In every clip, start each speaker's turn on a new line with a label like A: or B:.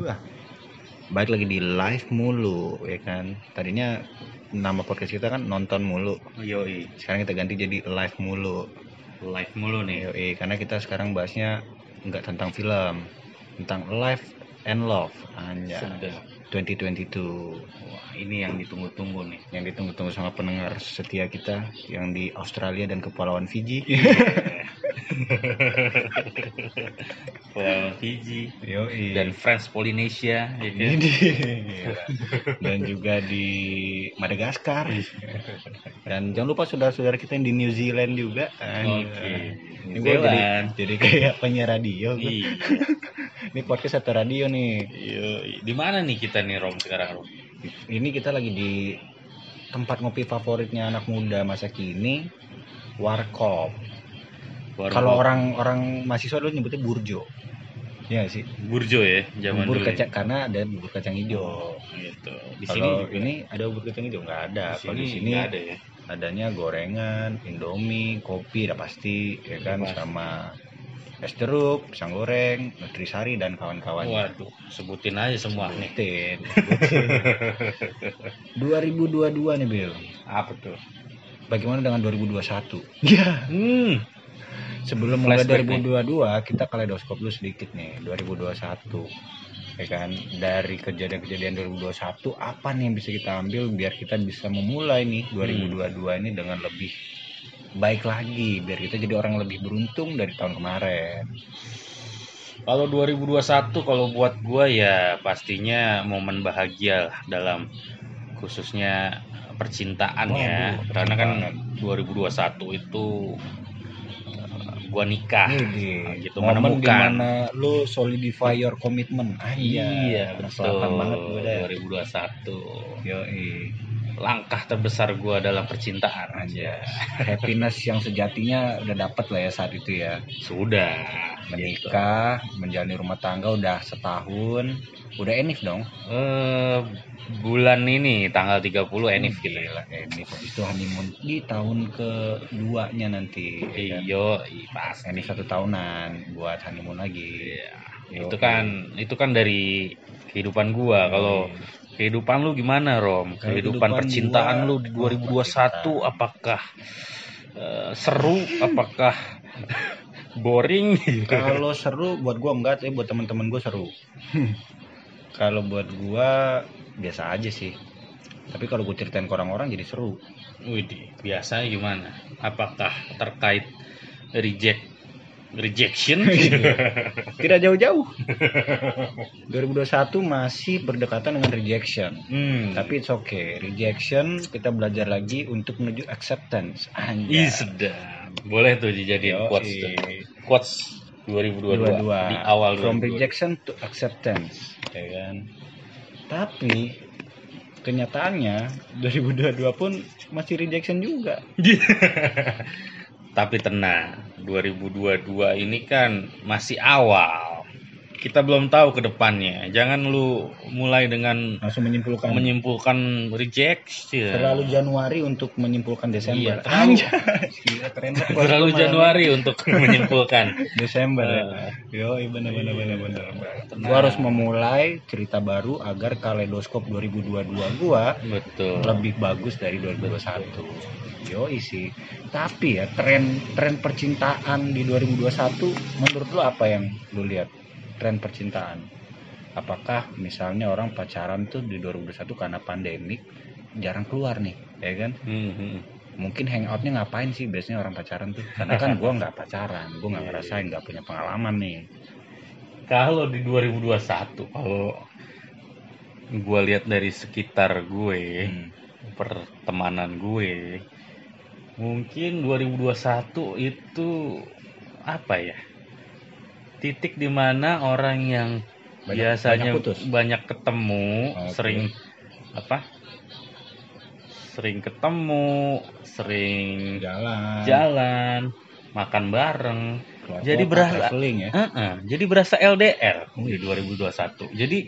A: Wah, baik lagi di live mulu ya kan. Tadinya nama podcast kita kan nonton mulu.
B: Yoi,
A: Sekarang kita ganti jadi live mulu.
B: live mulu nih.
A: Yoi, karena kita sekarang bahasnya nggak tentang film, tentang life and love. Anja.
B: Sedap.
A: 2022
B: Wah, ini yang ditunggu-tunggu nih.
A: yang ditunggu-tunggu sama pendengar setia kita yang di Australia dan Kepulauan Fiji.
B: Pulau Fiji
A: Yoi.
B: dan French Polynesia ya kan?
A: Dan juga di Madagaskar dan jangan lupa saudara-saudara kita yang di New Zealand juga ini
B: New
A: gue jadi, jadi kayak penyiar radio.
B: Iya.
A: ini podcast atau radio nih
B: Yoi. Di mana nih kita nih Rom sekarang Rom?
A: ini kita lagi di tempat ngopi favoritnya anak muda masa kini warkop
B: Warung
A: kalau orang-orang mahasiswa dulu nyebutnya burjo ya sih
B: Burjo ya, zaman
A: bubur
B: dulu. ya?
A: kacang karena ada bubur kacang hijau
B: Gitu. Di sini
A: kalau
B: juga.
A: ini ada bubur kacang hijau nggak ada
B: di
A: kalau di
B: sini
A: sini
B: ada ya.
A: adanya gorengan, indomie, kopi udah pasti ya kan
B: Pasti.
A: sama es jeruk, pisang goreng, nutrisari dan kawan-kawannya.
B: Waduh, sebutin aja semua nih.
A: Sebutin, sebutin. 2022 nih Bill.
B: Apa tuh?
A: Bagaimana dengan 2021? Ya.
B: Hmm.
A: Sebelum mulai
B: Flashback
A: 2022 kita kaleidoskop dulu sedikit nih 2021 ya kan? Dari kejadian-kejadian 2021 apa nih yang bisa kita ambil biar kita bisa memulai nih 2022 ini dengan lebih baik lagi biar kita jadi orang lebih beruntung dari tahun kemarin.
B: Kalau 2021 kalau buat gua ya pastinya momen bahagia lah dalam khususnya percintaan ya.
A: Waduh,
B: Karena kan
A: banget.
B: 2021 itu gua nikah.
A: Ini
B: gitu,
A: momen
B: menemukan.
A: di mana lu solidify your commitment ah,
B: Iya, betul.
A: selatan banget gue deh
B: 2021.
A: Yoi.
B: Langkah terbesar gua dalam percintaan
A: aja happiness yang sejatinya udah dapet lah ya saat itu ya
B: Sudah gitu.
A: menikah menjalani rumah tangga udah setahun udah enif dong
B: Eh, bulan ini tanggal 30 Enif gitu.
A: Gila, enif itu honeymoon di tahun keduanya nanti ya kan?
B: Iyo, pasti.
A: enif satu tahunan buat honeymoon lagi
B: Iya. Itu kan itu kan dari kehidupan gua. Kalau kehidupan lu gimana, Rom?
A: Kehidupan
B: Kehidupan percintaan
A: gua-
B: lu di 2021 apakah eh, seru? Apakah boring?
A: kalau seru buat gua enggak tapi buat teman-teman gua seru kalau buat gua biasa aja sih tapi kalau gue ceritain ke orang-orang jadi seru
B: Widih, biasanya gimana? Apakah terkait reject rejection?
A: tidak jauh-jauh 2021 masih berdekatan dengan rejection
B: hmm.
A: tapi it's okay rejection kita belajar lagi untuk menuju acceptance
B: Ih,
A: anjay
B: sedap. Boleh tuh dijadiin
A: Yoi.
B: quotes tuh. Quotes 2022
A: 22
B: di awal
A: from
B: 2022.
A: rejection to acceptance ya kan tapi kenyataannya 2022 pun masih rejection juga
B: Tapi tenang, 2022 ini kan masih awal. Kita belum tahu ke depannya. Jangan lu mulai dengan
A: langsung menyimpulkan
B: menyimpulkan rejection.
A: terlalu Januari untuk menyimpulkan Desember
B: Iya, terlalu-
A: banget.
B: Terlalu Januari untuk menyimpulkan.
A: Desember ya.
B: Eh,
A: Yo, bener bener bener bener.
B: Tenang.
A: Gua harus memulai cerita baru agar kaleidoskop 2022 gua
B: Betul.
A: lebih bagus dari 2021. Yo isi. Tapi ya tren tren percintaan di 2021 menurut lu apa yang lu lihat? Tren percintaan. Apakah misalnya orang pacaran tuh di 2021 karena pandemik jarang keluar nih, ya kan?
B: Hmm, hmm.
A: Mungkin hangoutnya ngapain sih biasanya orang pacaran tuh? Karena kan gua nggak pacaran, gua nggak ngerasain, nggak punya pengalaman nih.
B: Kalau di 2021 kalau gue lihat dari sekitar gue,
A: Hmm.
B: pertemanan gue, mungkin 2021 itu apa ya? Titik di mana orang yang
A: Banyak-
B: biasanya
A: banyak putus?
B: banyak ketemu,
A: Oke.
B: sering apa? Sering ketemu, sering
A: Jalan.
B: jalan, makan bareng,
A: keluar
B: Jadi berasa-
A: ya.
B: Heeh, jadi berasa LDR di 2021. Jadi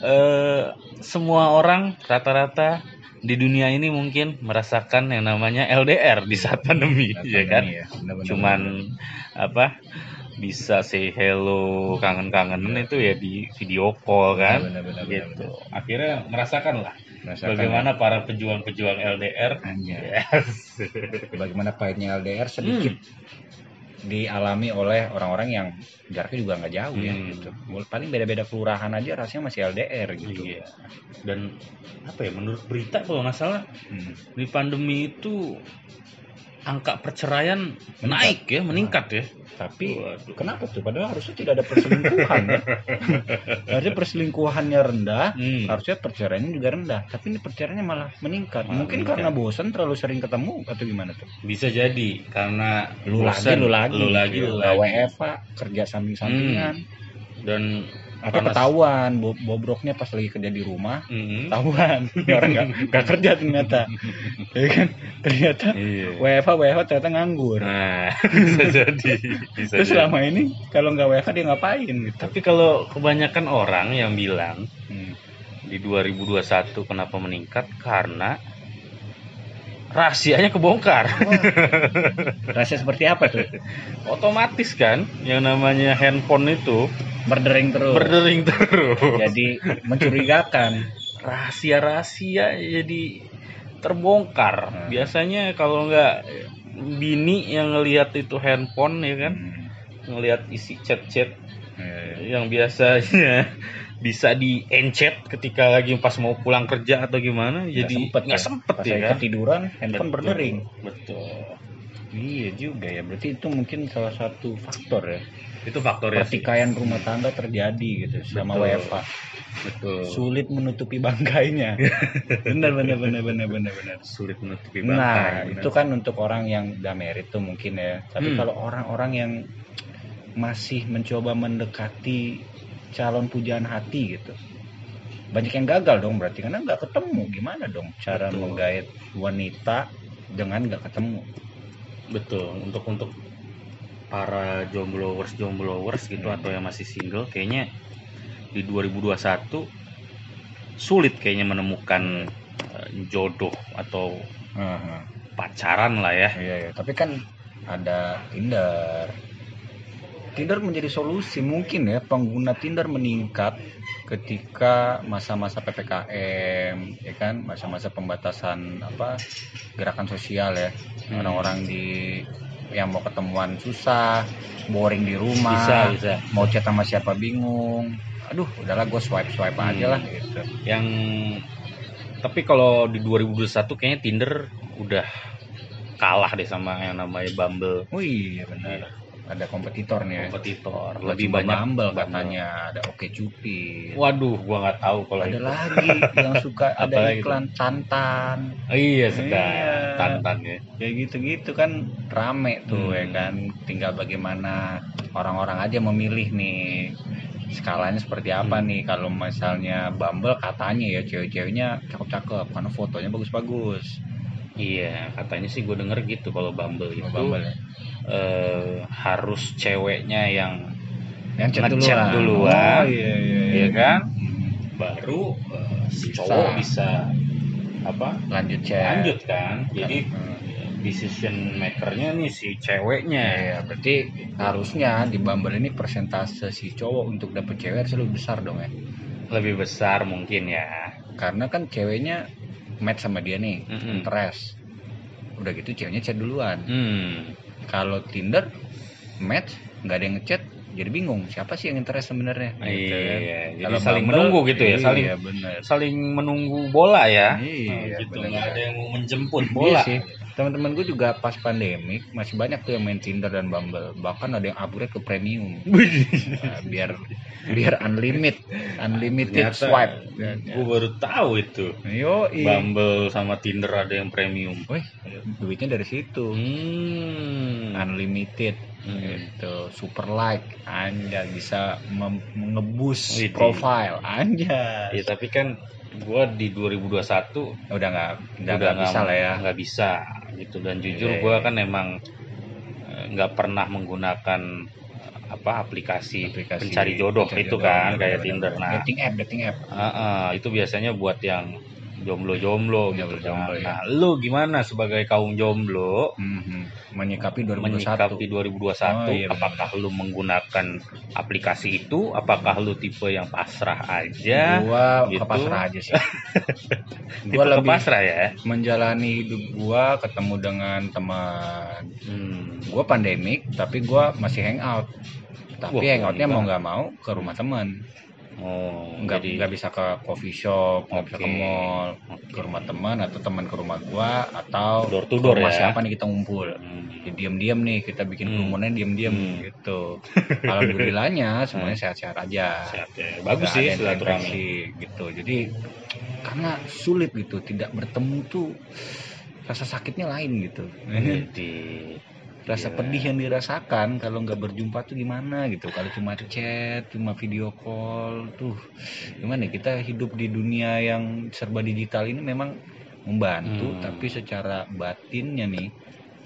B: eh, semua orang rata-rata di dunia ini mungkin merasakan yang namanya LDR di saat pandemi, ya kan?
A: Iya, bener-bener.
B: Cuman apa bisa say hello kangen-kangenan itu ya di video call kan
A: Benar, benar, benar,
B: gitu akhirnya merasakan lah
A: Merasakan
B: bagaimana para pejuang-pejuang LDR
A: Anjay.
B: Yes.
A: bagaimana pahitnya LDR sedikit dialami oleh orang-orang yang jaraknya juga nggak jauh ya
B: Hmm.
A: gitu. Paling beda-beda kelurahan aja rasanya masih LDR gitu.
B: Iya. Dan apa ya menurut berita kalau nggak salah
A: Hmm.
B: di pandemi itu angka perceraian
A: Meningkat.
B: naik ya, meningkat ya.
A: Tapi
B: Waduh.
A: kenapa tuh? Padahal harusnya tidak ada perselingkuhan ya. harusnya perselingkuhannya rendah,
B: Hmm.
A: harusnya perceraiannya juga rendah. Tapi ini perceraiannya malah meningkat.
B: Malah
A: Mungkin
B: meningkat.
A: karena bosan terlalu sering ketemu atau gimana tuh?
B: Bisa jadi karena
A: Lu lagi,
B: bosan,
A: lu lagi,
B: lu lagi, lu
A: nggak
B: lagi.
A: WFA, kerja samping-sampingan,
B: Dan panas.
A: ketahuan bo- bobroknya pas lagi kerja di rumah,
B: Mm-mm.
A: ketahuan Ini orang nggak nggak kerja ternyata, ya kan? Ternyata
B: Iya.
A: WFA WFA ternyata nganggur.
B: Nah, bisa jadi. Bisa
A: Terus
B: jadi.
A: selama ini kalau nggak WFA dia ngapain gitu?
B: Tapi kalau kebanyakan orang yang bilang
A: Hmm.
B: di 2021 kenapa meningkat karena rahasianya kebongkar.
A: Rahasia seperti apa tuh?
B: Otomatis kan yang namanya handphone itu
A: Berdering terus.
B: berdering terus.
A: Jadi mencurigakan.
B: Rahasia-rahasia jadi terbongkar.
A: Hmm.
B: Biasanya kalau nggak bini yang ngelihat itu handphone ya kan,
A: Hmm.
B: ngelihat isi chat-chat
A: Ya,
B: yang biasanya bisa di encet ketika lagi pas mau pulang kerja atau gimana
A: Nggak
B: jadi
A: sempet
B: nggak
A: ya.
B: sempet
A: Pas
B: ya kan
A: ketiduran, handphone
B: Betul,
A: berdering.
B: betul
A: Iya juga ya. Berarti itu mungkin salah satu faktor ya.
B: itu faktornya sih
A: Pertikaian rumah tangga terjadi gitu sama
B: Betul.
A: WFA.
B: betul
A: Sulit menutupi bangkainya. benar benar benar benar benar benar.
B: sulit menutupi
A: Nah,
B: bangkai
A: itu kan untuk orang yang udah merit tuh mungkin ya. Tapi
B: Hmm.
A: kalau orang-orang yang masih mencoba mendekati calon pujaan hati gitu. Banyak yang gagal dong berarti karena nggak ketemu. Gimana dong cara
B: Betul.
A: menggait wanita dengan nggak ketemu?
B: betul untuk untuk para jomblowers jomblowers gitu
A: Hmm.
B: atau yang masih single kayaknya di 2021 sulit kayaknya menemukan eh, jodoh atau
A: Aha.
B: pacaran lah ya
A: Iya, iya. Tapi kan ada Tinder. Tinder menjadi solusi mungkin ya pengguna Tinder meningkat ketika masa-masa ppkm, ya kan, masa-masa pembatasan apa gerakan sosial ya,
B: Hmm.
A: orang-orang di yang mau ketemuan susah, boring di rumah,
B: bisa bisa
A: mau chat sama siapa bingung. Aduh, udahlah gue swipe swipe
B: Hmm.
A: aja lah gitu.
B: yang tapi kalau di 2021 kayaknya Tinder udah kalah deh sama yang namanya Bumble
A: Oh iya benar. Ada kompetitor nih ya.
B: kompetitor lebih banyak
A: Bumble katanya ada Oke Cupid.
B: waduh gua nggak tahu kalau
A: ada
B: itu
A: lagi yang suka ada iklan tantan
B: Oh, iya sedang
A: Iya.
B: tantan ya
A: kayak gitu-gitu kan rame tuh
B: Hmm.
A: ya kan tinggal bagaimana orang-orang aja memilih nih skalanya seperti apa
B: Hmm.
A: nih kalau misalnya Bumble katanya ya cewek-ceweknya cakep-cakep karena fotonya bagus-bagus
B: iya katanya sih gue denger gitu kalau Bumble itu
A: Bumble ya.
B: Eh, harus ceweknya yang
A: yang chat duluan,
B: duluan.
A: oh iya iya, iya.
B: Iya kan?
A: Hmm.
B: baru eh, si cowok bisa apa
A: lanjut chat
B: lanjut kan jadi
A: Hmm.
B: decision makernya nih si ceweknya
A: Ya, berarti harusnya di Bumble ini persentase si cowok untuk dapet cewek harus lebih besar dong ya.
B: lebih besar mungkin ya
A: Karena kan ceweknya match sama dia nih,
B: Mm-mm.
A: interest. Udah gitu ceweknya chat duluan.
B: hmm
A: Kalau Tinder match nggak ada yang ngechat, jadi bingung siapa sih yang interest sebenarnya. Gitu kan.
B: iya jadi
A: Kalau
B: saling
A: Bumble,
B: menunggu gitu ya
A: iya,
B: saling
A: bener.
B: saling menunggu bola ya
A: Iya,
B: Nah, gitu
A: bener.
B: nggak ada yang mau menjemput
A: Iya
B: bola
A: sih. Teman-teman gue juga pas pandemik masih banyak tuh yang main Tinder dan Bumble. Bahkan ada yang upgrade ke premium. Nah, biar biar unlimited, unlimited
B: Ternyata
A: swipe.
B: gue baru tahu itu
A: Yo,
B: Bumble sama Tinder ada yang premium
A: Wih, duitnya dari situ.
B: hmm.
A: Unlimited
B: Hmm.
A: gitu, super like, anja bisa mem- ngebus
B: Widih.
A: profile, anja.
B: ya tapi kan gue di 2021
A: Udah nggak, udah nggak bisa lah ya.
B: nggak bisa gitu dan jujur
A: Iya,
B: gue
A: iya.
B: kan emang eh, nggak pernah menggunakan eh, apa aplikasi,
A: Aplikasi
B: pencari jodoh
A: pencari
B: itu
A: jodoh,
B: kan
A: bener,
B: kayak
A: bener,
B: Tinder
A: bener.
B: nah
A: dating app, dating app.
B: ah, ah, itu biasanya buat yang jomblo-jomblo gitu
A: Jomblo-jomblo,
B: kan.
A: ya.
B: Nah, lu gimana sebagai kaum jomblo
A: Mhm. menyikapi 2021
B: menyikapi 2021
A: Oh, iya,
B: apakah lu menggunakan aplikasi itu apakah lu tipe yang pasrah aja
A: gua
B: gitu.
A: pasrah aja sih
B: tipe
A: gua lebih
B: pasrah ya
A: menjalani hidup gua ketemu dengan teman
B: hmm.
A: gua pandemik tapi gua masih hangout tapi
B: Wah,
A: hangoutnya mau nggak mau ke rumah teman
B: oh
A: nggak
B: jadi
A: nggak bisa ke coffee shop nggak bisa ke mall ke rumah teman atau teman ke rumah gua atau
B: Door to
A: ke
B: door
A: rumah
B: ya?
A: siapa nih kita ngumpul
B: Hmm.
A: ya, diam-diam nih kita bikin
B: Hmm.
A: kerumunan diam-diam
B: Hmm.
A: gitu alhamdulillahnya semuanya sehat-sehat aja
B: Sehat ya. bagus sih silaturahmi
A: gitu jadi karena sulit gitu tidak bertemu tuh rasa sakitnya lain gitu
B: jadi
A: rasa
B: Iya.
A: pedih yang dirasakan kalau nggak berjumpa tuh gimana gitu. Kalau cuma chat cuma video call tuh. Gimana ya, kita hidup di dunia yang serba digital ini memang membantu
B: Hmm.
A: tapi secara batinnya nih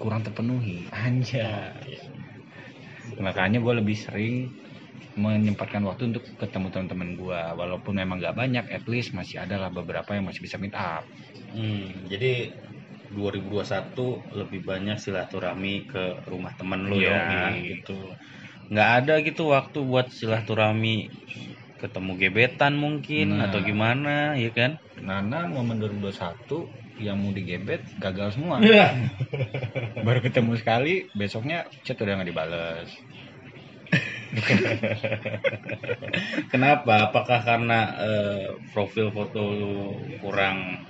A: kurang terpenuhi. Anja makanya gue lebih sering menyempatkan waktu untuk ketemu teman-teman gue walaupun memang nggak banyak at least masih ada lah beberapa yang masih bisa meet up.
B: Hmm, jadi 2021 lebih banyak silaturahmi ke rumah temen lu ya
A: iya.
B: gitu. Nggak ada gitu waktu buat silaturahmi ketemu gebetan mungkin
A: Nah.
B: atau gimana ya kan?
A: Nana momen 2021 yang mau digebet gagal semua
B: Iya.
A: baru ketemu sekali besoknya chat udah nggak dibales
B: Kenapa? Apakah karena eh, profil foto lu kurang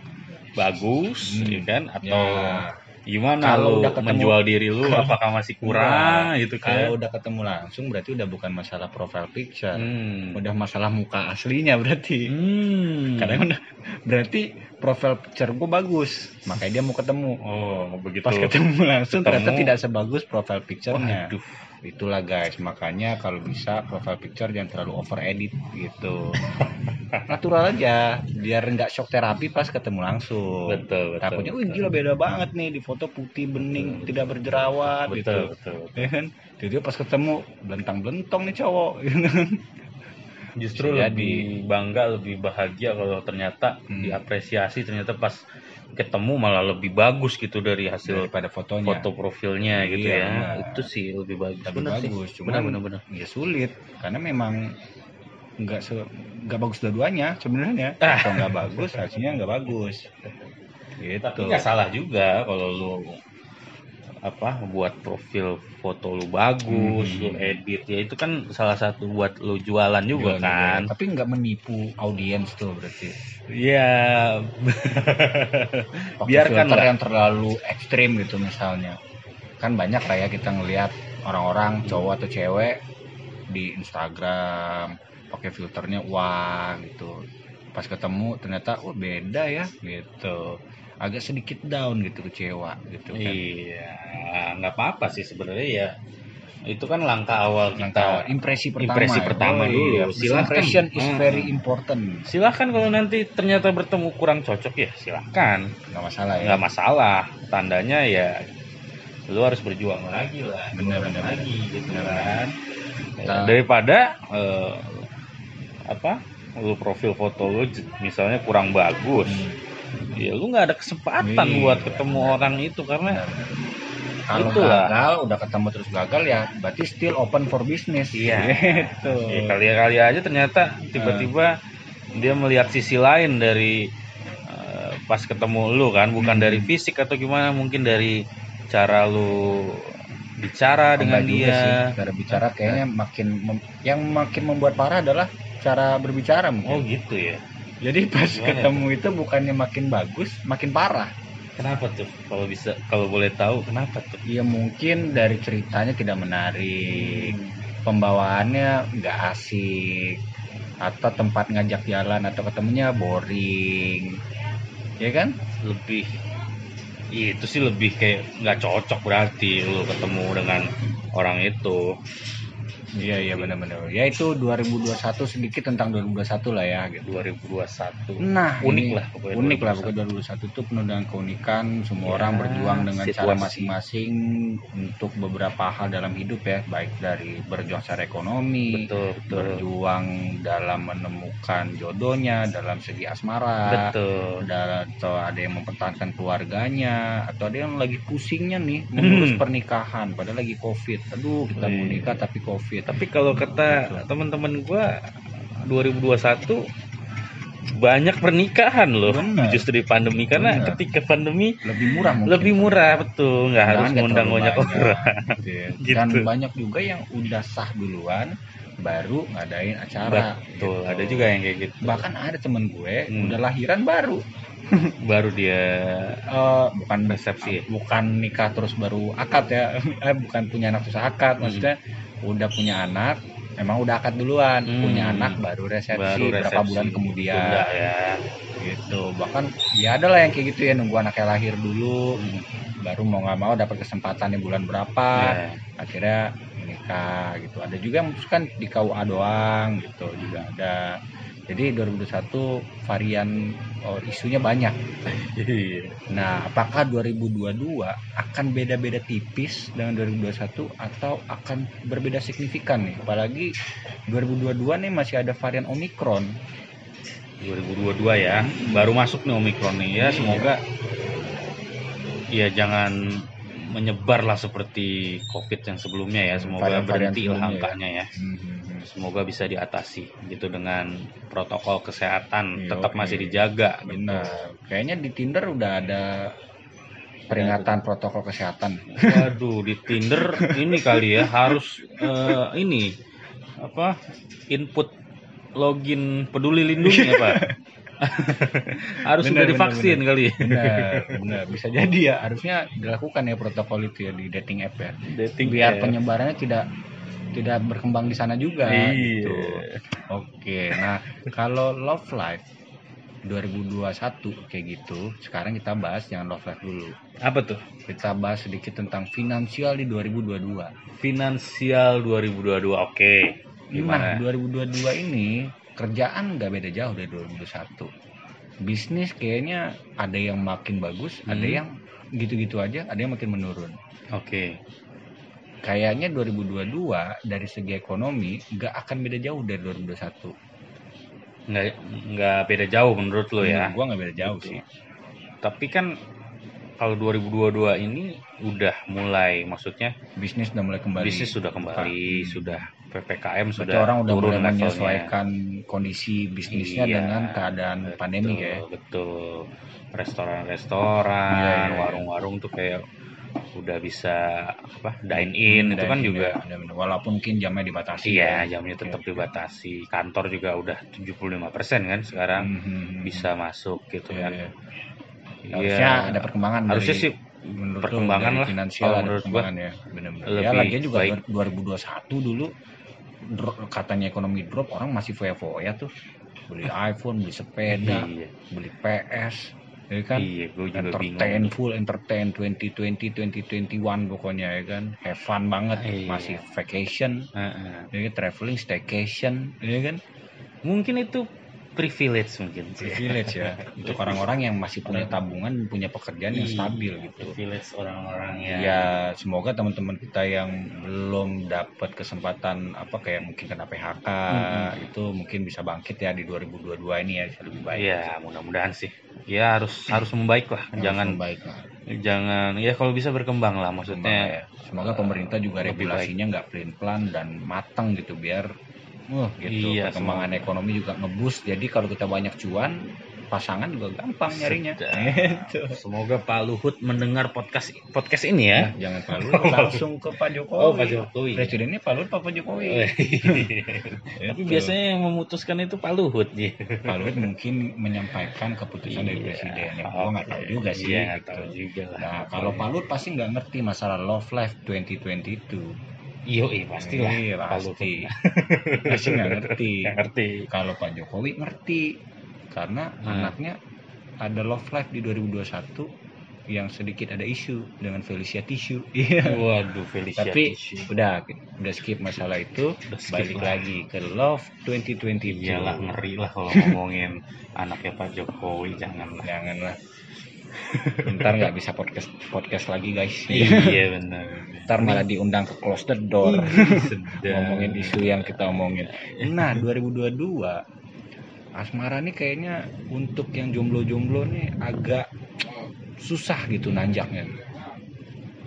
B: bagus
A: Hmm,
B: ya kan atau
A: Ya,
B: gimana
A: Kalau udah ketemu-
B: menjual diri lu apakah masih kurang gitu kan?
A: kalau udah ketemu langsung berarti udah bukan masalah profile picture
B: Hmm.
A: udah masalah muka aslinya berarti
B: Hmm.
A: kadang udah berarti profile picture gue bagus makanya dia mau ketemu
B: Oh, begitu.
A: pas ketemu langsung
B: Ketemu.
A: ternyata tidak sebagus profile picture-nya
B: Waduh.
A: Itulah guys. Makanya kalau bisa profile picture jangan terlalu over edit gitu. Natural aja. Biar nggak shock terapi pas ketemu langsung.
B: Betul, betul.
A: takutnya wih
B: betul.
A: gila beda banget nih. Di foto putih bening tidak berjerawat
B: betul,
A: gitu.
B: betul.
A: ya kan? Jadi pas ketemu belentang belentong nih cowok
B: Justru
A: Bisa
B: lebih bangga, lebih bahagia kalau ternyata
A: Hmm.
B: diapresiasi ternyata pas ketemu malah lebih bagus gitu dari hasil
A: daripada fotonya
B: foto profilnya gitu
A: Iya,
B: ya.
A: benar.
B: Itu sih lebih bagus.
A: lebih
B: Benar sih.
A: bagus
B: Benar,
A: cuman
B: benar, benar.
A: ya sulit karena memang nggak se nggak bagus dua-duanya sebenarnya
B: Ah.
A: atau nggak bagus hasilnya nggak bagus gitu
B: Tapi nggak salah juga kalau lu apa buat profil foto lu bagus,
A: Hmm.
B: lu edit ya itu kan salah satu buat lu jualan juga
A: Jualan
B: kan.
A: juga. tapi nggak menipu audiens tuh berarti
B: Iya.
A: Pakai
B: Biarkan
A: filter
B: lah.
A: yang terlalu ekstrim gitu misalnya kan banyak kayak kita ngelihat orang-orang cowok atau cewek di Instagram pakai filternya wah gitu pas ketemu ternyata oh beda ya gitu agak sedikit down gitu kecewa gitu kan
B: Iya, nggak apa-apa sih sebenarnya ya. Itu kan langkah awal
A: Langkah
B: kita.
A: impresi pertama
B: impresi
A: ya.
B: pertama dulu.
A: iya.
B: Silahkan.
A: impression is
B: Hmm.
A: very important
B: Silahkan kalau nanti ternyata bertemu kurang cocok ya silahkan.
A: nggak masalah ya
B: Nggak masalah. Tandanya ya lu harus berjuang lagi lah. Berjuang
A: bener,
B: lagi gitu kan. Ya,
A: Nah.
B: daripada eh, apa? Lu profil foto lu misalnya kurang bagus. Ya lu nggak ada kesempatan
A: Iya.
B: buat ketemu orang itu karena
A: kalau
B: Itulah.
A: gagal udah ketemu terus gagal ya berarti still open for business
B: Iya.
A: gitu
B: Ya kali-kali aja ternyata tiba-tiba dia melihat sisi lain dari eh, pas ketemu lu kan, bukan
A: Hmm.
B: dari fisik atau gimana, mungkin dari cara lu bicara dengan
A: Enggak juga
B: dia.
A: sih, cara bicara kayaknya makin mem- yang makin membuat parah adalah cara berbicara
B: Oh
A: mungkin.
B: gitu ya.
A: Jadi pas
B: Gimana
A: ketemu itu bukannya makin bagus, makin parah.
B: Kenapa tuh? Kalau bisa, kalau boleh tahu, kenapa tuh?
A: Ya mungkin dari ceritanya tidak menarik, pembawaannya nggak asik, atau tempat ngajak jalan atau ketemunya boring, ya kan?
B: Lebih Iya, itu sih lebih kayak nggak cocok berarti lu ketemu dengan orang itu.
A: Iya iya benar-benar. Ya itu 2021 sedikit tentang 2021 lah ya gitu.
B: 2021
A: Nah,
B: unik
A: ini
B: lah pokoknya
A: unik lah
B: 2021.
A: pokoknya 2021 itu penuh dengan keunikan semua
B: Ya,
A: orang berjuang dengan cara
B: situasi.
A: masing-masing untuk beberapa hal dalam hidup ya baik dari berjuang secara ekonomi
B: betul betul
A: berjuang dalam menemukan jodohnya dalam segi asmara
B: betul
A: ada atau ada yang mempertahankan keluarganya atau ada yang lagi pusingnya nih mengurus
B: Hmm.
A: pernikahan padahal lagi covid aduh kita mau nikah tapi covid
B: tapi kalau kata teman-teman gua 2021 banyak pernikahan loh
A: Benar.
B: justru di pandemi karena
A: Benar.
B: ketika pandemi
A: lebih murah mungkin
B: lebih murah betul nggak harus ngundang banyak orang
A: gitu ya.
B: Gitu.
A: Dan banyak juga yang udah sah duluan baru ngadain acara.
B: betul
A: gitu.
B: ada juga yang kayak gitu
A: Bahkan ada temen gue
B: Hmm.
A: udah lahiran baru.
B: baru dia
A: Eh, bukan
B: Resepsi
A: bukan nikah terus baru akad ya. Eh, bukan punya anak terus akad.
B: Hmm.
A: Udah punya anak, emang udah akad duluan.
B: Hmm.
A: Punya anak baru resepsi
B: baru
A: berapa
B: resepsi.
A: bulan kemudian.
B: Ya
A: Gitu. Bahkan ya ada lah yang kayak gitu ya nunggu anaknya lahir dulu. Baru mau nggak mau dapat kesempatan di bulan berapa.
B: Ya.
A: akhirnya menikah gitu ada juga yang memutuskan di KUA doang gitu juga ada jadi 2021 varian oh, isunya banyak.
B: Iya.
A: nah apakah 2022 akan beda-beda tipis dengan 2021 atau akan berbeda signifikan nih? Apalagi 2022 nih masih ada varian Omicron.
B: 2022 ya. Baru masuk nih Omikron nih. Ya
A: Iya.
B: semoga ya jangan menyebar lah seperti COVID yang sebelumnya ya. Semoga
A: Varian-varian
B: berhenti lah
A: sebelumnya ya.
B: ya semoga bisa diatasi gitu dengan protokol kesehatan
A: Iya,
B: tetap
A: oke.
B: masih dijaga gitu.
A: benar kayaknya di Tinder udah ada peringatan protokol kesehatan
B: Waduh, di Tinder ini kali ya harus eh, ini apa input login peduli lindungi ya Pak. harus sudah divaksin kali ya.
A: benar benar bisa jadi ya harusnya dilakukan ya protokol itu ya di dating app ya
B: Dating
A: biar
B: app.
A: penyebarannya tidak tidak berkembang di sana juga
B: Iya.
A: gitu oke nah kalau love life 2021 kayak gitu sekarang kita bahas jangan love life dulu
B: Apa tuh?
A: kita bahas sedikit tentang finansial di 2022
B: Finansial 2022. Oke.
A: Nah,
B: Gimana?
A: 2022 ini kerjaan nggak beda jauh dari 2021. Bisnis kayaknya ada yang makin bagus, ada
B: Hmm.
A: yang gitu-gitu aja, ada yang makin menurun.
B: Oke.
A: Kayaknya 2022 dari segi ekonomi nggak akan beda jauh dari 2021.
B: Nggak nggak beda jauh menurut lo ya.
A: Gua nggak beda jauh sih.
B: Tapi kan kalau 2022 ini udah mulai maksudnya
A: Bisnis udah mulai kembali.
B: bisnis sudah kembali,
A: Hmm.
B: sudah PPKM
A: Berarti
B: sudah
A: orang udah
B: turun
A: mulai menyesuaikan kondisi bisnisnya
B: Iya,
A: dengan keadaan
B: Betul,
A: pandemi ya.
B: Betul. Restoran-restoran,
A: Iya, iya, iya.
B: warung-warung tuh kayak udah bisa apa dine in itu kan
A: Dan
B: juga
A: ada- walaupun mungkin jamnya dibatasi.
B: iya
A: ya.
B: jamnya tetap
A: Oke, oke.
B: dibatasi. Kantor juga udah 75% kan sekarang
A: Mhm.
B: bisa masuk gitu
A: Iya,
B: kan.
A: iya.
B: Iya.
A: Harusnya ada perkembangan
B: Harusnya
A: dari-
B: sih
A: menurut
B: perkembangan lah,
A: finansial
B: kalau menurut gua.
A: ya benar-benar ya
B: Lebih
A: lagi juga
B: baik.
A: 2021 dulu katanya ekonomi drop orang masih foya-foya tuh beli iPhone beli sepeda
B: Iya,
A: beli PS ya kan
B: iya, gue juga
A: entertain
B: bingung.
A: full entertain 2020 2021 pokoknya ya kan have fun banget
B: Iya.
A: masih vacation
B: Heeh.
A: ya kan? traveling staycation ya kan
B: Mungkin itu privilege mungkin.
A: privilege ya untuk orang-orang yang masih punya tabungan punya pekerjaan yang
B: Iya,
A: stabil gitu
B: Privilege orang-orang yang
A: ya semoga teman-teman kita yang belum dapat kesempatan apa kayak mungkin kena PHK
B: Mm-mm.
A: itu mungkin bisa bangkit ya di 2022 ini ya bisa lebih baik
B: Iya, mudah-mudahan sih. Ya harus harus membaik lah.
A: Harus
B: jangan
A: baik lah
B: jangan ya kalau bisa berkembang lah maksudnya.
A: semoga pemerintah juga regulasinya nggak pelin pelan dan matang gitu biar uh gitu
B: Iya,
A: perkembangan
B: semoga.
A: ekonomi juga ngebus jadi kalau kita banyak cuan pasangan juga gampang nyarinya gitu
B: Semoga Pak Luhut mendengar podcast podcast ini ya.
A: Nah, jangan Pak Luhut langsung ke Pak Jokowi
B: Oh, Pak Jokowi.
A: presidennya Pak Luhut Pak Jokowi
B: Tapi
A: Gitu.
B: biasanya yang memutuskan itu Pak Luhut ya.
A: Pak Luhut mungkin menyampaikan keputusan dari
B: Iya,
A: presiden ya gua nggak tahu juga sih
B: Iya,
A: gitu.
B: tahu juga lah.
A: nah kalau Pak Luhut pasti nggak ngerti masalah love life 2022
B: Iyo, iya pastilah.
A: Iya, pasti pasti nggak ngerti
B: Nggak ngerti.
A: kalau Pak Jokowi ngerti karena
B: Hmm.
A: anaknya ada love life di 2021 yang sedikit ada isu dengan Felicia Tisu iya
B: Waduh, Felicia
A: tapi
B: Tisu.
A: udah udah skip masalah itu
B: Udah skip
A: balik
B: lah.
A: lagi ke Love 2020
B: Iyalah ngeri lah kalau ngomongin anaknya Pak Jokowi jangan lah.
A: janganlah ntar nggak bisa podcast podcast lagi guys.
B: Iya benar.
A: ntar malah diundang ke close the door. Ngomongin isu yang kita omongin. Nah 2022 asmara nih kayaknya untuk yang jomblo-jomblo nih agak susah gitu nanjaknya.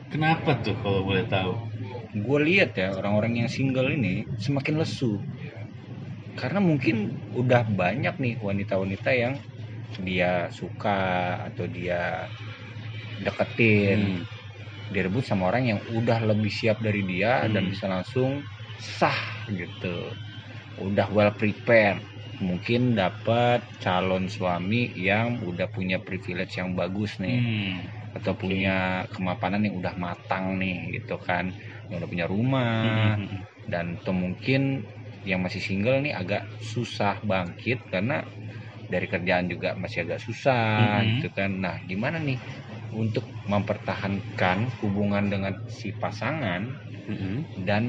B: Kenapa tuh kalau boleh tahu?
A: gue lihat ya orang-orang yang single ini semakin lesu. Karena mungkin udah banyak nih wanita-wanita yang dia suka atau dia deketin
B: Hmm.
A: direbut sama orang yang udah lebih siap dari dia dan
B: Hmm.
A: bisa langsung sah gitu udah well prepared mungkin dapat calon suami yang udah punya privilege yang bagus nih
B: Hmm.
A: atau punya kemapanan yang udah matang nih gitu kan yang udah punya rumah
B: Hmm.
A: dan atau mungkin yang masih single nih agak susah bangkit karena dari kerjaan juga masih agak susah
B: Mhm.
A: gitu kan nah gimana nih untuk mempertahankan hubungan dengan si pasangan
B: Hmm.
A: dan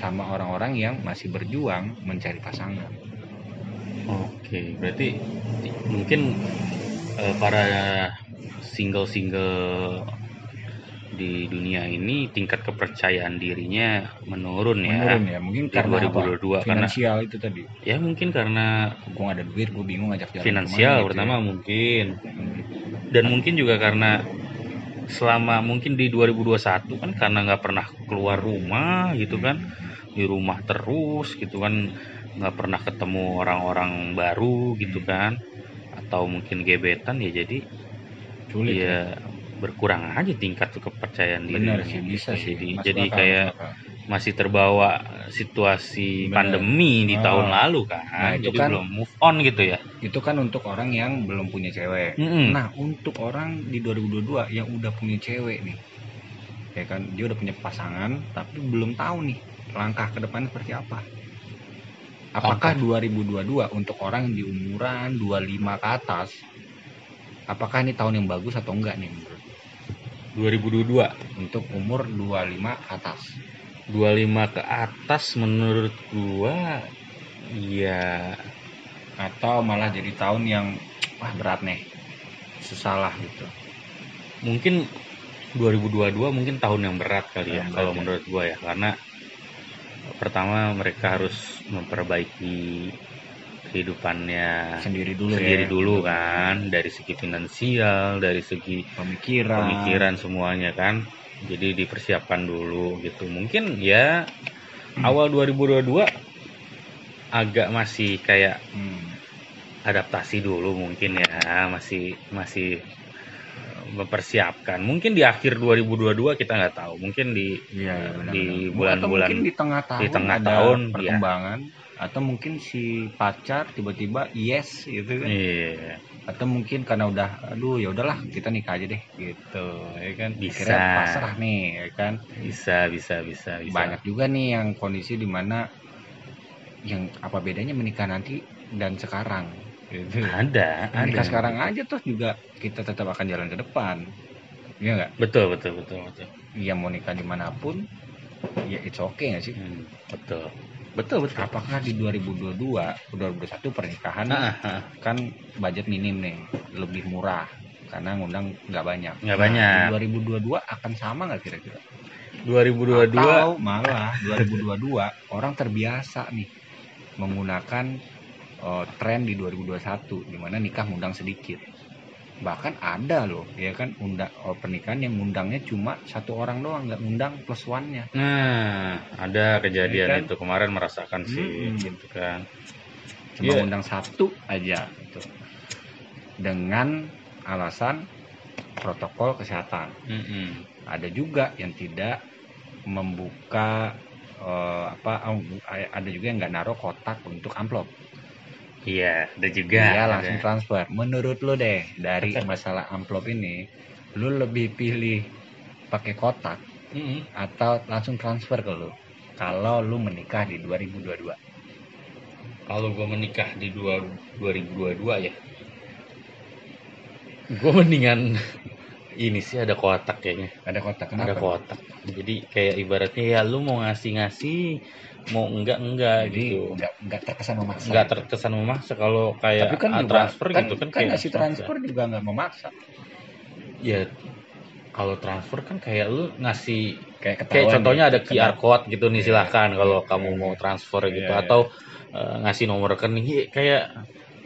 A: sama orang-orang yang masih berjuang mencari pasangan
B: Oke, berarti mungkin eh, para single-single di dunia ini tingkat kepercayaan dirinya menurun ya.
A: menurun ya mungkin
B: Di
A: karena apa?
B: 2022 karena
A: finansial itu tadi
B: ya mungkin karena
A: gue ada duit gue bingung ngajak jalan
B: finansial
A: gitu
B: pertama mungkin
A: ya.
B: dan mungkin juga karena selama mungkin di 2021 kan karena nggak pernah keluar rumah gitu kan di rumah terus gitu kan nggak pernah ketemu orang-orang baru gitu kan atau mungkin gebetan ya jadi
A: sulit ya.
B: ya berkurang aja tingkat kepercayaan diri
A: benar sih bisa sih
B: jadi,
A: Masuk
B: jadi
A: akal,
B: kayak
A: masuk akal.
B: masih terbawa situasi
A: Benar.
B: pandemi di
A: Ah.
B: tahun lalu kan
A: Nah, itu
B: jadi
A: kan-
B: belum move on gitu ya
A: itu kan untuk orang yang belum punya cewek
B: Mm-mm.
A: nah untuk orang di 2022 yang udah punya cewek nih ya kan dia udah punya pasangan tapi belum tahu nih langkah ke depan seperti apa apakah 2022 untuk orang di umuran 25 ke atas apakah ini tahun yang bagus atau enggak nih
B: 2022
A: untuk umur 25 ke atas.
B: 25 ke atas menurut gua ya
A: atau malah jadi tahun yang wah berat nih. Susah lah gitu.
B: Mungkin 2022 mungkin tahun yang berat kali ya
A: Yang berat
B: kalau
A: ya.
B: menurut gua ya. Karena pertama mereka harus memperbaiki kehidupannya
A: sendiri dulu
B: sendiri
A: ya.
B: dulu kan dari segi finansial dari segi
A: pemikiran.
B: pemikiran semuanya kan. Jadi dipersiapkan dulu gitu. Mungkin ya awal 2022 agak masih kayak
A: Hmm.
B: adaptasi dulu mungkin ya masih masih eh, mempersiapkan. Mungkin di akhir 2022 kita nggak tahu. Mungkin di
A: iya, benar,
B: di bulan-bulan-
A: di tengah tahun
B: di tengah tahun, iya.
A: perkembangan atau mungkin si pacar tiba-tiba yes gitu kan?
B: Iya.
A: Atau mungkin karena udah aduh ya udahlah kita nikah aja deh gitu ya kan?
B: Bisa.
A: Akhirnya pasrah nih ya kan?
B: Bisa bisa bisa bisa.
A: Banyak juga nih yang kondisi di mana yang apa bedanya menikah nanti dan sekarang gitu.
B: Ada ada.
A: Menikah sekarang aja tuh juga kita tetap akan jalan ke depan. Iya nggak?
B: Betul betul betul betul.
A: Ya mau nikah di mana pun ya it's okay nggak sih?
B: Hmm, betul betul betul.
A: Apakah di 2022 2021 pernikahan
B: Ah, ah,
A: kan budget minim nih lebih murah karena ngundang nggak banyak.
B: Nggak
A: Nah,
B: banyak.
A: di 2022 akan sama nggak kira-kira?
B: 2022
A: atau malah 2022 orang terbiasa nih menggunakan eh, tren di 2021 di mana nikah ngundang sedikit bahkan ada loh ya kan undang oh, pernikahan yang ngundangnya cuma satu orang doang nggak ngundang plus one nya
B: Nah, ada kejadian
A: Iya kan?
B: itu kemarin merasakan sih,
A: Mm-mm.
B: gitu kan.
A: cuma
B: Iya.
A: ngundang satu aja gitu. dengan alasan protokol kesehatan
B: Mm-mm.
A: ada juga yang tidak membuka eh, apa ada juga yang nggak naruh kotak untuk amplop
B: Iya, ada juga.
A: Iya
B: ada.
A: langsung transfer. Menurut lu deh dari masalah amplop ini, lu lebih pilih pakai kotak
B: Mm-mm.
A: atau langsung transfer ke lu? Kalau lu menikah di 2022.
B: Kalau gue menikah di dua, 2022 ya, gue mendingan ini sih ada kotak kayaknya
A: Ada kotak
B: ada
A: kenapa?
B: kotak jadi kayak ibaratnya ya lu mau ngasih ngasih mau enggak enggak
A: Jadi
B: gitu.
A: nggak nggak terkesan memaksa.
B: nggak terkesan memaksa. Kalau kayak
A: Tapi kan
B: ah,
A: juga,
B: transfer
A: kan,
B: gitu kan,
A: kan
B: kayak
A: ngasih transfer juga nggak memaksa.
B: ya kalau transfer kan kayak lu ngasih
A: Kayak
B: kayak contohnya
A: ya,
B: ada
A: kena-
B: QR code gitu nih
A: Iya,
B: silahkan kalau
A: iya,
B: kamu mau
A: iya.
B: transfer gitu. Atau eh, ngasih nomor rekening kayak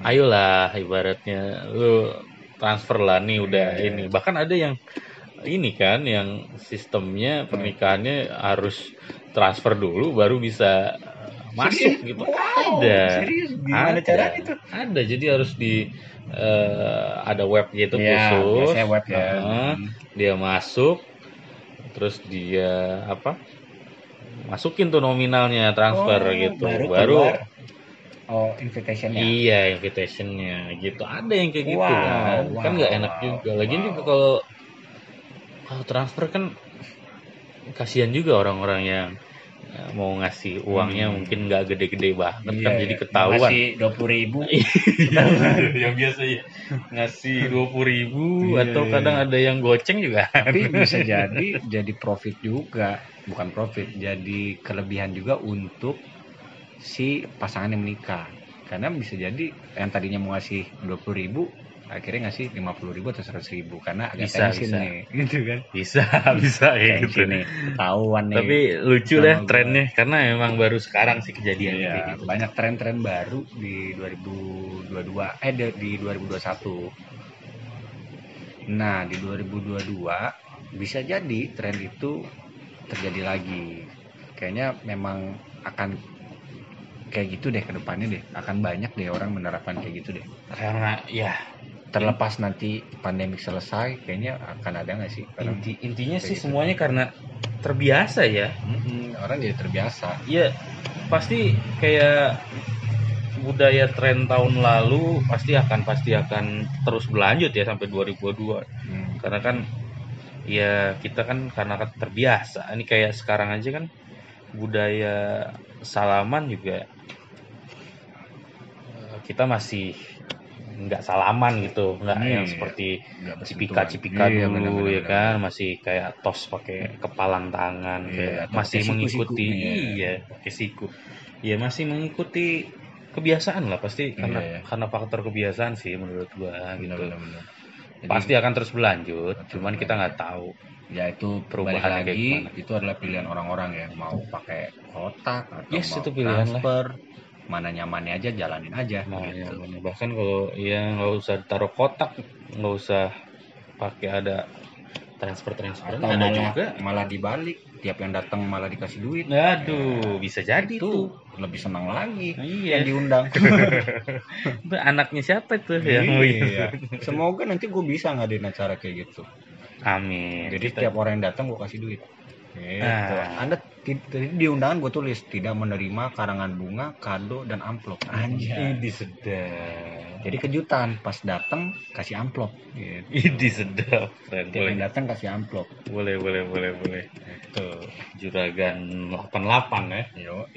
B: ayolah ibaratnya lu transfer lah nih udah ini. Bahkan ada yang ini kan yang sistemnya pernikahannya harus transfer dulu baru bisa eh, masuk
A: Serius?
B: gitu
A: Wow,
B: ada
A: Serius?
B: Ada
A: cara itu?
B: ada jadi harus di eh, ada web gitu
A: Ya,
B: khusus
A: web ya.
B: Heeh dia masuk terus dia apa masukin tuh nominalnya transfer
A: Oh,
B: gitu
A: baru
B: baru,
A: keluar. Oh, invitationnya.
B: iya invitationnya gitu ada yang kayak gitu
A: Wow,
B: kan
A: wow,
B: kan nggak enak
A: wow,
B: juga lagian
A: wow.
B: juga kalau kalau transfer kan kasihan juga orang-orang yang mau ngasih uangnya
A: Hmm.
B: mungkin nggak gede-gede banget
A: Iya,
B: kan jadi ketahuan
A: Masih dua puluh ribu.
B: yang biasa ya ngasih dua puluh ribu
A: Iya,
B: atau
A: iya.
B: kadang ada yang goceng juga
A: Tapi bisa jadi jadi profit juga, bukan profit, jadi kelebihan juga untuk si pasangan yang menikah. Karena bisa jadi yang tadinya mau ngasih dua puluh ribu, akhirnya ngasih lima puluh ribu atau seratus ribu karena agak
B: Bisa, bisa.
A: nih, gitu kan?
B: bisa bisa kayak gitu
A: nih, ketahuan nih.
B: tapi lucu
A: gua.
B: trennya karena emang baru sekarang sih kejadiannya
A: Iya,
B: gitu
A: banyak tren-tren baru di 2022 eh di- di 2021. Nah, di 2022 bisa jadi tren itu terjadi lagi. Kayaknya memang akan kayak gitu deh ke depannya deh. Akan banyak deh orang menerapkan kayak gitu deh.
B: karena ya
A: Terlepas nanti pandemi selesai, kayaknya akan ada nggak sih? Orang,
B: inti intinya sih
A: gitu.
B: semuanya karena terbiasa ya
A: Mm-mm, orang jadi terbiasa.
B: ya pasti kayak budaya tren tahun lalu pasti akan pasti akan terus berlanjut ya sampai 2022
A: Hmm.
B: karena kan ya kita kan karena terbiasa ini kayak sekarang aja kan budaya salaman juga eh, kita masih nggak salaman gitu nggak
A: Hmm,
B: yang
A: iya.
B: seperti
A: bersentuhan.
B: cipika-cipika
A: Iya,
B: dulu
A: benar-benar,
B: ya
A: benar.
B: kan masih kayak tos pakai kepalang tangan
A: Iya,
B: kayak masih
A: siku-siku,
B: mengikuti
A: iya.
B: iya pakai siku ya masih mengikuti kebiasaan lah pasti karena
A: Iya, iya.
B: karena faktor kebiasaan sih menurut gua gitu
A: Benar-benar. Jadi-
B: pasti akan terus berlanjut
A: Betul,
B: cuman kita nggak tahu
A: ya itu perubahan lagi itu adalah pilihan orang-orang ya mau pakai kotak atau
B: Yes,
A: mau
B: itu pilihan lah.
A: Mana nyamannya aja jalanin aja
B: Nah, ya,
A: gitu.
B: bener. bahkan kalau ya nggak usah taruh kotak, nggak usah pakai ada transfer transfer
A: atau
B: ada
A: malah,
B: juga.
A: malah dibalik tiap yang datang malah dikasih duit
B: Aduh, bisa jadi
A: itu
B: tuh.
A: lebih senang lagi
B: Iya.
A: yang diundang
B: Itu Anaknya siapa tuh yang
A: iya. semoga nanti gue bisa ngadain acara kayak gitu
B: Amin.
A: jadi
B: Kita-
A: setiap orang yang datang gue kasih duit gitu.
B: Ah.
A: Anda tadi di undangan gue tulis tidak menerima karangan bunga, kado dan amplop. Anjay.
B: Ini sedap.
A: Jadi kejutan pas datang kasih amplop. Gitu.
B: Ini sedap. Keren. Boleh,
A: datang kasih amplop.
B: boleh, boleh, boleh, boleh.
A: Itu.
B: Juragan 88 ya.
A: Yo,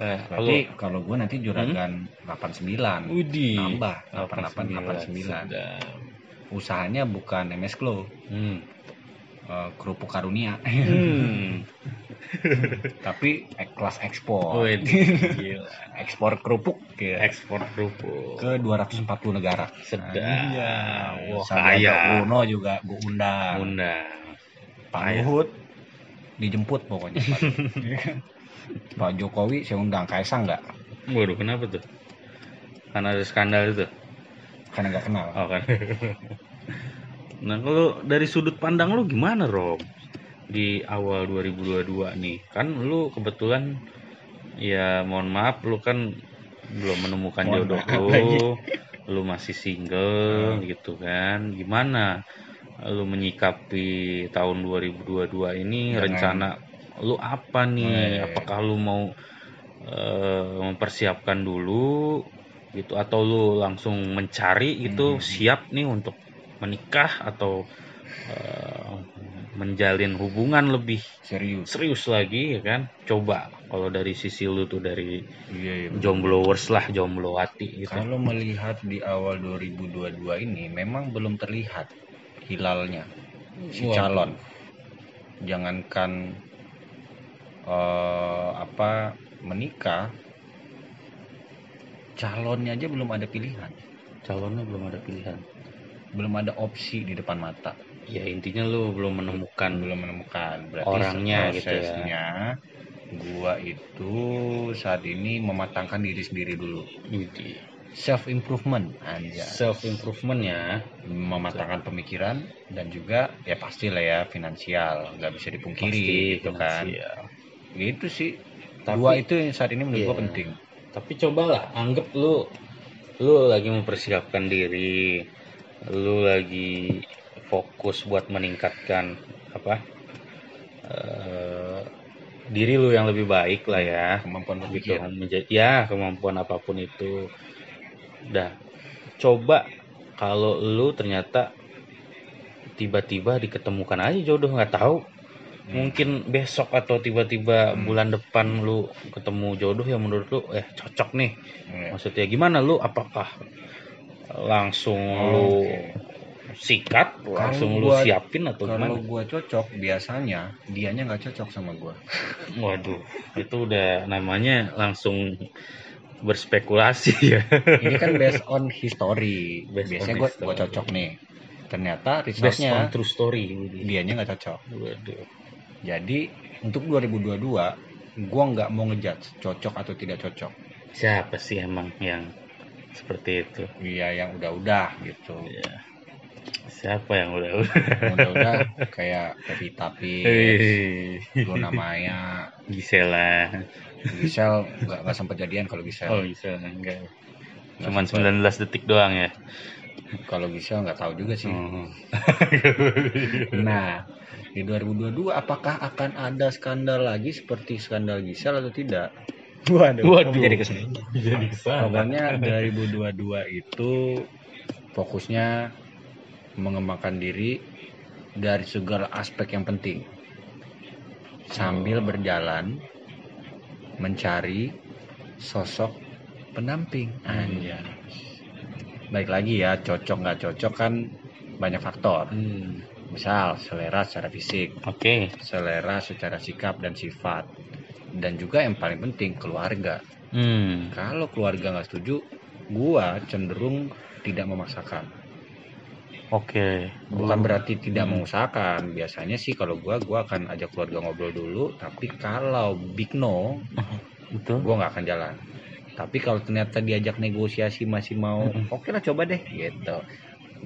B: Nah, kalau
A: Berarti kalau gue nanti juragan 89
B: Udi
A: nambah 88 89.
B: Sedap.
A: Usahanya bukan MS Glow,
B: Hmm.
A: Eh, kerupuk karunia,
B: Hmm.
A: tapi kelas ekspor. Ekspor kerupuk ke
B: Ekspor kerupuk.
A: ke 240 negara.
B: Sedap.
A: Iya.
B: Wah, kaya.
A: Uno juga gue undang.
B: Undang.
A: Pak
B: Kaya.
A: Luhut dijemput pokoknya. Pak. Pak Jokowi saya undang, Kaisang nggak?
B: Waduh, kenapa tuh? Karena ada skandal itu.
A: Karena nggak kenal.
B: Oh kan. nah, kalau dari sudut pandang lu gimana, Rob? Di awal 2022 nih. Kan lu kebetulan ya mohon maaf lu kan belum menemukan
A: Mohon
B: jodoh lu. Lu masih single gitu kan. Gimana lu menyikapi tahun 2022 ini
A: Jangan-
B: rencana lu apa nih?
A: Eh.
B: Apakah lu mau eh, mempersiapkan dulu gitu atau lu langsung mencari gitu
A: Hmm.
B: siap nih untuk menikah atau eh, menjalin hubungan lebih
A: Serius.
B: serius lagi ya kan coba kalau dari sisi lu tuh dari
A: Iya, iya.
B: jomblowers lah jomblo hati gitu
A: Kalau melihat di awal 2022 ini memang belum terlihat hilalnya si
B: Waduh.
A: calon jangankan eh, apa menikah calonnya aja belum ada pilihan
B: calonnya belum ada pilihan
A: belum ada opsi di depan mata.
B: Ya intinya lu belum menemukan
A: belum menemukan berarti
B: Orangnya gitu ya.
A: gua itu saat ini mematangkan diri sendiri dulu. Self improvement aja
B: self improvement ya.
A: Mematangkan pemikiran dan juga ya pastilah ya finansial. Nggak bisa dipungkiri gitu kan.
B: finansial.
A: gitu sih.
B: Tapi-
A: dua itu yang saat ini menurut gua
B: Iya.
A: penting.
B: Tapi cobalah anggap lu lu lagi mempersiapkan diri lu lagi fokus buat meningkatkan apa eh, diri lu yang lebih baik lah ya.
A: Kemampuan
B: gitu. menjadi ya kemampuan apa pun itu. Dah coba kalau lu ternyata tiba-tiba diketemukan aja jodoh nggak tahu.
A: Hmm.
B: mungkin besok atau tiba-tiba
A: Hmm.
B: bulan depan lu ketemu jodoh yang menurut lu eh cocok nih.
A: Iya.
B: maksudnya gimana lu? Apakah langsung
A: Oh,
B: lu
A: oke.
B: sikat langsung lu
A: gua-
B: siapin atau
A: kalau
B: gimana?
A: gua cocok biasanya dianya nggak cocok sama gua.
B: Waduh itu udah namanya langsung berspekulasi ya.
A: Ini kan based on history.
B: Based
A: biasanya
B: on
A: gua
B: history.
A: gua cocok nih. Ternyata
B: based on true story
A: dianya nggak cocok.
B: Waduh.
A: Jadi untuk 2022 gua nggak mau ngejudge cocok atau tidak cocok.
B: Siapa sih emang yang seperti itu.
A: Iya yang udah-udah gitu.
B: Ya siapa yang udah
A: yang udah-udah kayak Pevita Pierce Luna Maya.
B: Gisela.
A: Gisel nggak nggak sempat jadian kalau Gisel
B: oh Gisela enggak.
A: Nggak
B: cuman
A: sempet.
B: 19 detik doang ya?
A: Kalau Gisel nggak tahu juga sih.
B: Hmm.
A: Nah, di 2022 apakah akan ada skandal lagi seperti skandal Gisel atau tidak? Waduh,
B: Waduh, jadi ke sana. Jadi ke sana.
A: Pokoknya 2022 itu fokusnya mengembangkan diri dari segala aspek yang penting. Sambil berjalan mencari sosok pendamping. Anjay. Baik lagi ya, cocok nggak cocok kan banyak faktor.
B: Hmm.
A: Misal selera secara fisik,
B: Oke.
A: selera secara sikap dan sifat, dan juga yang paling penting keluarga.
B: Hmm.
A: Kalau keluarga nggak setuju, gua cenderung tidak memaksakan.
B: Oke.
A: Bukan berarti tidak
B: Hmm.
A: mengusahakan. Biasanya sih kalau gua, gua akan ajak keluarga ngobrol dulu. Tapi kalau big no,
B: Betul.
A: gua nggak akan jalan. Tapi kalau ternyata diajak negosiasi masih mau,
B: Mm-mm.
A: oke lah coba deh, gitu.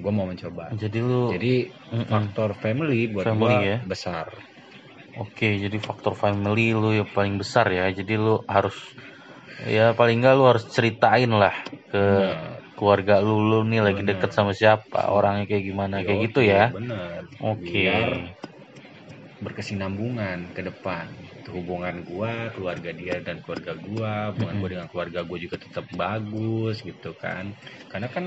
A: Gua mau mencoba.
B: Jadi lu
A: Jadi
B: Mm-mm.
A: faktor family buat
B: Family
A: gua
B: ya.
A: besar.
B: Oke, jadi faktor family lu yang paling besar ya. Jadi lu harus ya paling enggak lu harus ceritain lah ke
A: Bener.
B: keluarga lu lu nih lagi
A: Bener.
B: deket sama siapa, orangnya kayak gimana, kayak
A: Yoi,
B: gitu ya.
A: Bener.
B: Oke.
A: Berkesinambungan ke depan. Hubungan gua, keluarga dia dan keluarga gua, hubungan
B: Mm-mm.
A: gua dengan keluarga gua juga tetap bagus gitu kan. Karena kan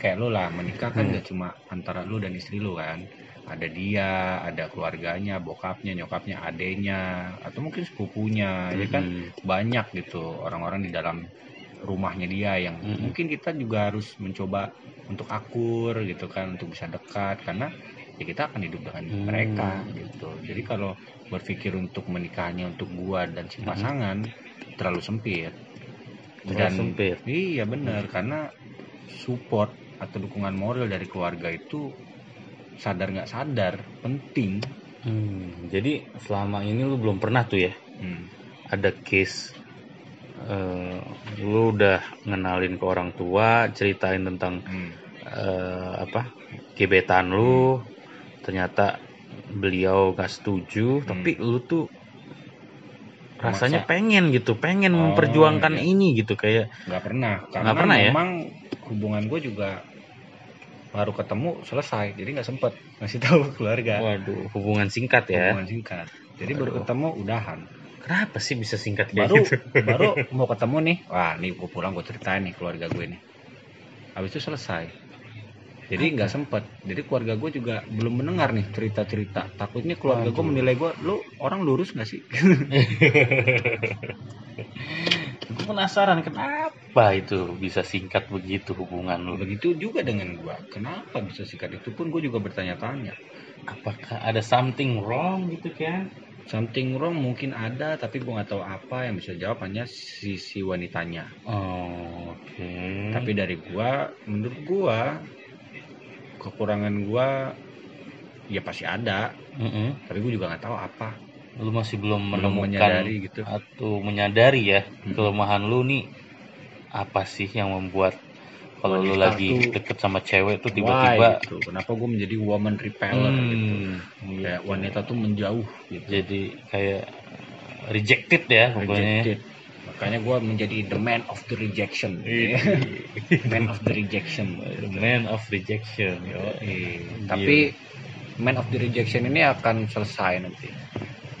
A: kayak lu lah menikah kan
B: Hmm.
A: gak cuma antara lu dan istri lu kan. Ada dia, ada keluarganya, bokapnya, nyokapnya, adenya, atau mungkin sepupunya, ya kan
B: Mm-mm.
A: banyak gitu orang-orang di dalam rumahnya dia yang
B: Mm-mm.
A: mungkin kita juga harus mencoba untuk akur gitu kan untuk bisa dekat karena ya kita akan hidup dengan
B: Hmm.
A: mereka gitu jadi kalau berpikir untuk menikahnya untuk gua dan si
B: Mm-mm.
A: pasangan terlalu sempit
B: Terlalu
A: dan
B: sempit.
A: iya benar karena support atau dukungan moral dari keluarga itu sadar nggak sadar penting
B: Hmm, jadi selama ini lu belum pernah tuh ya
A: Hmm.
B: ada case eh, lu udah ngenalin ke orang tua, ceritain tentang
A: Hmm.
B: eh, apa gebetan lu, ternyata beliau gak setuju,
A: Hmm.
B: tapi lu tuh rasanya pengen gitu, pengen
A: Oh,
B: memperjuangkan
A: iya.
B: ini gitu kayak
A: nggak pernah karena
B: Nggak pernah ya?
A: memang hubungan gue juga baru ketemu selesai. Jadi nggak sempet ngasih tahu ke keluarga.
B: Waduh hubungan singkat ya.
A: hubungan singkat. Jadi baru
B: Waduh.
A: ketemu udahan.
B: Kenapa sih bisa singkat kayak
A: baru
B: gitu?
A: baru mau ketemu nih. Wah nih gue pulang gue ceritain nih keluarga gue nih habis itu selesai jadi nggak sempet. Jadi keluarga gue juga belum mendengar nih cerita cerita takutnya keluarga gue menilai gue lu orang lurus nggak sih?
B: Gue penasaran kenapa itu bisa singkat begitu hubungan lu?
A: begitu juga dengan gua. Kenapa bisa sikat itu pun gua juga bertanya-tanya.
B: Apakah ada something wrong gitu kan?
A: something wrong mungkin ada tapi gua nggak tahu apa yang bisa jawab hanya sisi wanitanya.
B: Oh, oke.
A: tapi dari gua menurut gua kekurangan gua ya pasti ada.
B: Mm-mm.
A: tapi gua juga nggak tahu apa.
B: Lu masih belum
A: belum
B: menemukan
A: menyadari gitu.
B: atau menyadari ya
A: Hmm.
B: kelemahan lu nih. Apa sih yang membuat kalau lu lagi
A: tuh-
B: deket sama cewek tuh tiba-tiba
A: gitu. Kenapa gua menjadi woman repeller gitu?
B: Hmm,
A: kayak
B: gitu.
A: wanita tuh menjauh gitu.
B: Jadi kayak rejected ya pokoknya.
A: Rejected makanya gua menjadi the man of the rejection
B: Iya.
A: man of the rejection
B: The man of rejection yo
A: Iya. tapi man of the rejection ini akan selesai nanti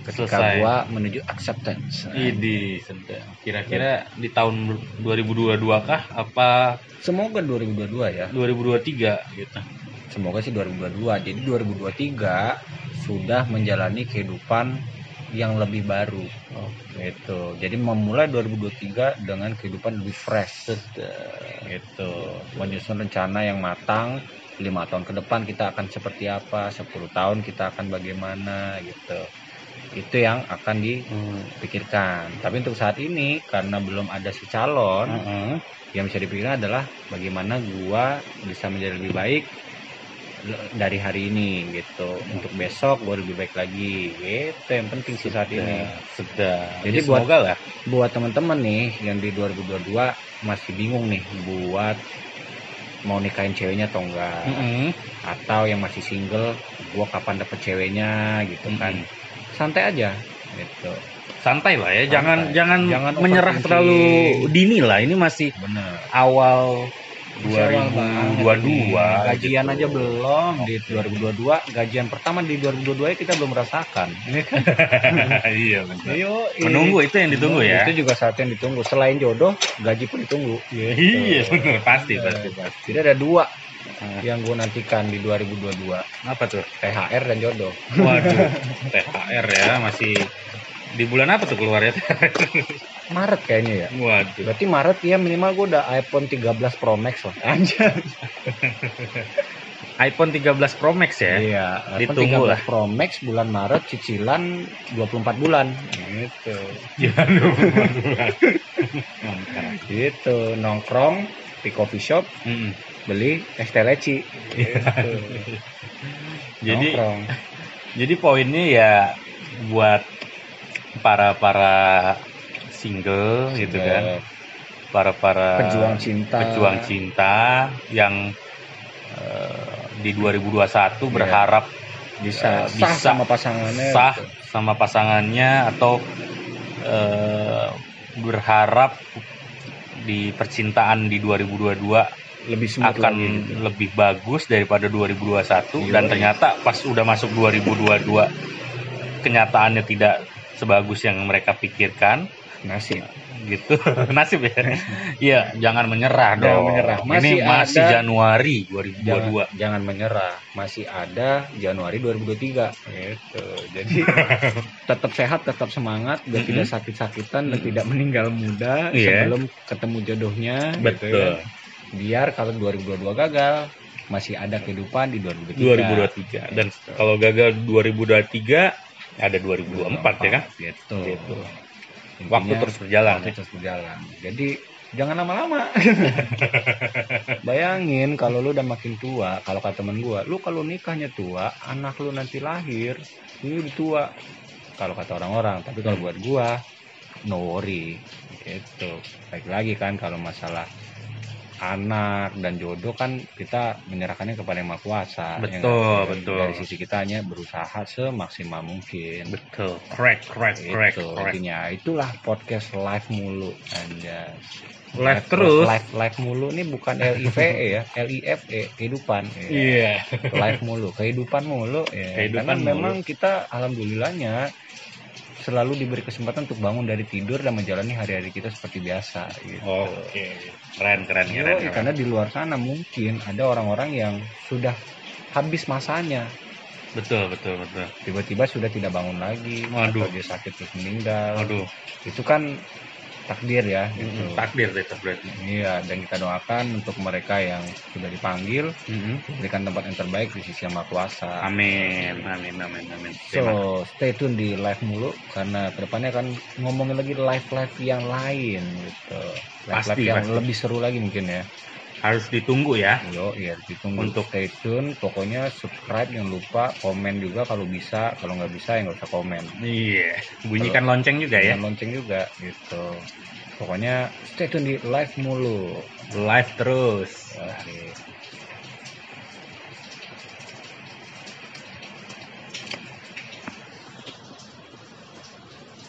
A: ketika
B: Selesai.
A: gua menuju acceptance
B: Idi, sedang. Kira-kira di tahun 2022 kah? Apa
A: semoga 2022 ya
B: 2023 gitu?
A: semoga sih 2022 jadi 2023 sudah menjalani kehidupan yang lebih baru.
B: Oh,
A: gitu. Jadi memulai 2023 dengan kehidupan lebih fresh. Gitu. Menyusun rencana yang matang lima tahun ke depan kita akan seperti apa 10 tahun kita akan bagaimana gitu. Itu yang akan
B: Hmm.
A: dipikirkan tapi untuk saat ini karena belum ada si calon
B: Heeh.
A: yang bisa dipikirkan adalah bagaimana gua bisa menjadi lebih baik dari hari ini gitu untuk besok gua lebih baik lagi gitu yang penting sih saat ini
B: Sedang.
A: Jadi buat-
B: semoga lah.
A: buat teman-teman nih yang di 2022 masih bingung nih buat mau nikahin ceweknya atau enggak
B: Mm-mm.
A: atau yang masih single gua kapan dapet ceweknya gitu kan
B: Mm-mm.
A: santai aja gitu
B: Santai lah ya,
A: Santai.
B: jangan jangan,
A: Jangan
B: menyerah terlalu dini lah. Ini masih
A: bener
B: awal 2022
A: nih. gajian
B: gitu.
A: aja belum di 2022 gajian pertama di 2022 ya kita belum merasakan
B: iya benar.
A: Ayo,
B: Menunggu itu yang ditunggu ya.
A: itu juga saat yang ditunggu selain jodoh gaji pun ditunggu
B: Iya, benar pasti
A: Iya.
B: pasti pasti.
A: jadi ada dua
B: Ah.
A: yang gue nantikan di 2022
B: Apa tuh?
A: THR dan jodoh
B: Waduh, THR ya masih di bulan apa tuh keluarnya?
A: Maret kayaknya ya
B: Waduh.
A: berarti Maret ya minimal gue udah iPhone 13 Pro Max lah anjir
B: iPhone 13 Pro Max ya.
A: iya iPhone
B: Ditunggu
A: 13
B: lah.
A: Pro Max bulan Maret cicilan 24 bulan gitu
B: Jangan lupa bulan. Mantap.
A: gitu nongkrong di coffee shop
B: Mm-mm.
A: beli es teh leci gitu.
B: Jadi
A: nongkrong
B: jadi poinnya ya buat para para single gitu kan, para para
A: pejuang cinta
B: pejuang cinta yang eh, di 2021 berharap
A: bisa sah
B: bisa
A: sama pasangannya
B: sah
A: gitu.
B: sama pasangannya atau eh, berharap di percintaan di 2022
A: lebih
B: akan
A: lagi gitu.
B: lebih bagus daripada 2021
A: Iya.
B: dan ternyata pas udah masuk 2022 kenyataannya tidak sebagus yang mereka pikirkan.
A: Nasib.
B: Gitu. Nasib ya? Iya jangan menyerah
A: Jangan
B: dong.
A: menyerah.
B: ini
A: Masih
B: masih
A: ada-
B: Januari
A: jangan,
B: 2022.
A: jangan menyerah. Masih ada Januari 2023 gitu. Jadi tetap sehat tetap semangat dan
B: Mm-mm.
A: tidak sakit-sakitan dan
B: Mm-mm.
A: tidak meninggal muda
B: Iya.
A: sebelum ketemu jodohnya gitu
B: betul.
A: Ya. biar kalau 2022 gagal masih ada kehidupan di 2023
B: 2023 dan kalau gagal 2023 ada 2024 ya kan?
A: Gitu,
B: Gitu.
A: Intinya,
B: waktu terus berjalan
A: waktu
B: ya.
A: terus berjalan. Jadi jangan lama-lama. Bayangin kalau lu udah makin tua kalau kata temen gua lu kalau nikahnya tua anak lu nanti lahir ini udah tua. Kalau kata orang-orang tapi kalau buat gua no worry. Gitu. Baik lagi kan kalau masalah anak dan jodoh kan kita menyerahkannya kepada yang maha kuasa ya
B: Betul,
A: nggak?
B: betul.
A: dari sisi kita hanya berusaha semaksimal mungkin
B: betul correct correct correct
A: itu
B: correct
A: intinya itulah podcast live mulu anda
B: Live terus.
A: live live mulu ini bukan L I V E ya L I F E kehidupan Ya.
B: iya
A: live mulu kehidupan mulu ya
B: Kehidupan
A: karena
B: mulu.
A: memang kita alhamdulillahnya selalu diberi kesempatan untuk bangun dari tidur dan menjalani hari-hari kita seperti biasa gitu.
B: oke keren keren keren,
A: Yoi,
B: keren.
A: karena di luar sana mungkin ada orang-orang yang sudah habis masanya
B: betul betul betul
A: tiba-tiba sudah tidak bangun lagi
B: Waduh.
A: atau dia sakit terus meninggal
B: aduh
A: itu kan takdir ya gitu.
B: takdir itu berarti
A: Iya, dan kita doakan untuk mereka yang sudah dipanggil
B: Mm-mm.
A: berikan tempat yang terbaik di sisi yang Maha Kuasa.
B: amin amin amin amin
A: So, stay tune di live mulu karena ke depannya akan ngomongin lagi live-live yang lain gitu. Live-live
B: Pasti,
A: yang
B: pasti.
A: lebih seru lagi mungkin ya.
B: Harus ditunggu ya
A: Yo, iya, ditunggu
B: Untuk-
A: stay tune. Pokoknya subscribe jangan lupa, komen juga kalau bisa. Kalau nggak bisa ya nggak usah komen.
B: iya bunyikan lonceng juga ya
A: lonceng juga gitu. Pokoknya stay tune di live mulu.
B: live terus
A: Oke.